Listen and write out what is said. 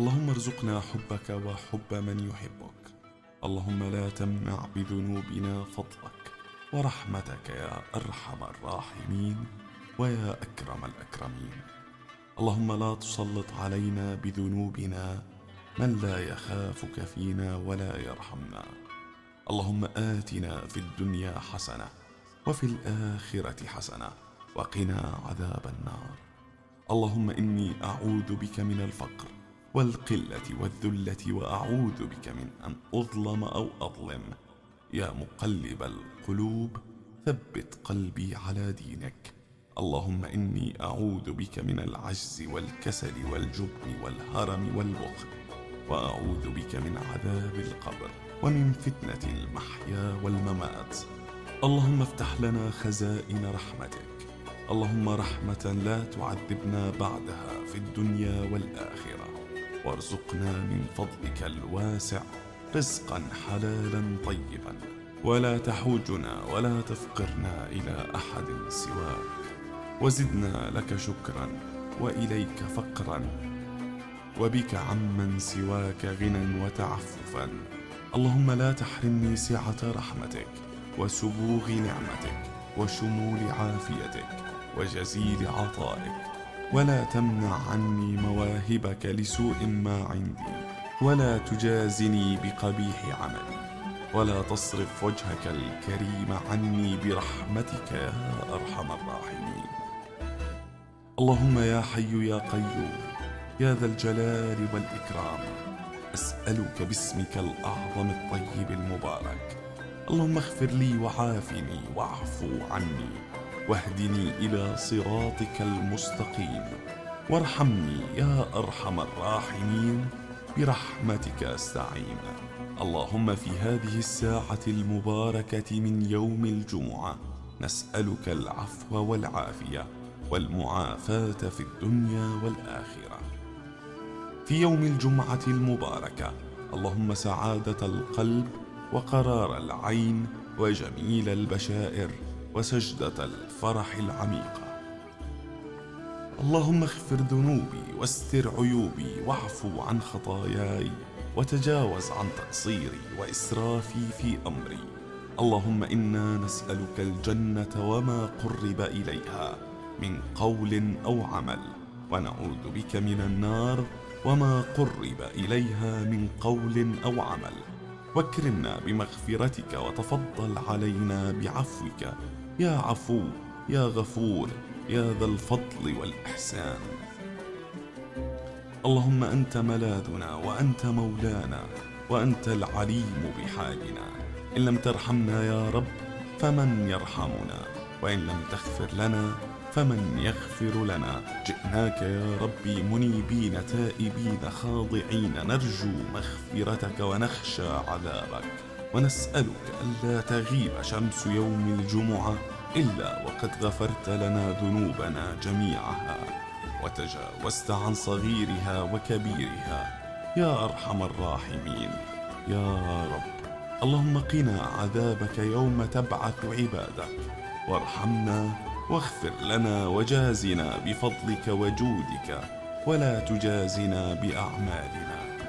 اللهم ارزقنا حبك وحب من يحبك. اللهم لا تمنع بذنوبنا فضلك ورحمتك يا أرحم الراحمين ويا أكرم الأكرمين. اللهم لا تسلط علينا بذنوبنا من لا يخافك فينا ولا يرحمنا. اللهم آتنا في الدنيا حسنة وفي الآخرة حسنة وقنا عذاب النار. اللهم إني أعوذ بك من الفقر والقلة والذلة وأعوذ بك من أن أظلم أو أظلم. يا مقلب القلوب ثبت قلبي على دينك. اللهم إني أعوذ بك من العجز والكسل والجبن والهرم والبخل وأعوذ بك من عذاب القبر ومن فتنة المحيا والممات. اللهم افتح لنا خزائن رحمتك. اللهم رحمة لا تعذبنا بعدها في الدنيا والآخرة. وارزقنا من فضلك الواسع رزقا حلالا طيبا. ولا تحوجنا ولا تفقرنا إلى أحد سواك. وزدنا لك شكرا وإليك فقرا. وبك عمن سواك غنى وتعففا. اللهم لا تحرمني سعة رحمتك وسبوغ نعمتك وشمول عافيتك وجزيل عطائك. ولا تمنع عني مواهبك لسوء ما عندي ولا تجازني بقبيح عملي ولا تصرف وجهك الكريم عني برحمتك يا أرحم الراحمين. اللهم يا حي يا قيوم يا ذا الجلال والإكرام أسألك باسمك الأعظم الطيب المبارك. اللهم اغفر لي وعافني واعفو عني واهدني إلى صراطك المستقيم. وارحمني يا أرحم الراحمين. برحمتك أستعين. اللهم في هذه الساعة المباركة من يوم الجمعة نسألك العفو والعافية والمعافاة في الدنيا والآخرة. في يوم الجمعة المباركة اللهم سعادة القلب وقرار العين وجميل البشائر. وسجدة الفرح العميقة. اللهم اغفر ذنوبي واستر عيوبي واعفو عن خطاياي وتجاوز عن تقصيري وإسرافي في أمري. اللهم إنا نسألك الجنة وما قرب إليها من قول أو عمل ونعوذ بك من النار وما قرب إليها من قول أو عمل. وأكرمنا بمغفرتك وتفضل علينا بعفوك. يا عفو يا غفور يا ذا الفضل والإحسان. اللهم أنت ملاذنا وأنت مولانا وأنت العليم بحالنا. إن لم ترحمنا يا رب فمن يرحمنا؟ وإن لم تغفر لنا فمن يغفر لنا؟ جئناك يا ربي منيبين تائبين خاضعين. نرجو مغفرتك ونخشى عذابك. ونسألك ألا تغيب شمس يوم الجمعة إلا وقد غفرت لنا ذنوبنا جميعها. وتجاوزت عن صغيرها وكبيرها. يا أرحم الراحمين. يا رب. اللهم قنا عذابك يوم تبعث عبادك. وارحمنا واغفر لنا وجازنا بفضلك وجودك ولا تجازنا بأعمالنا.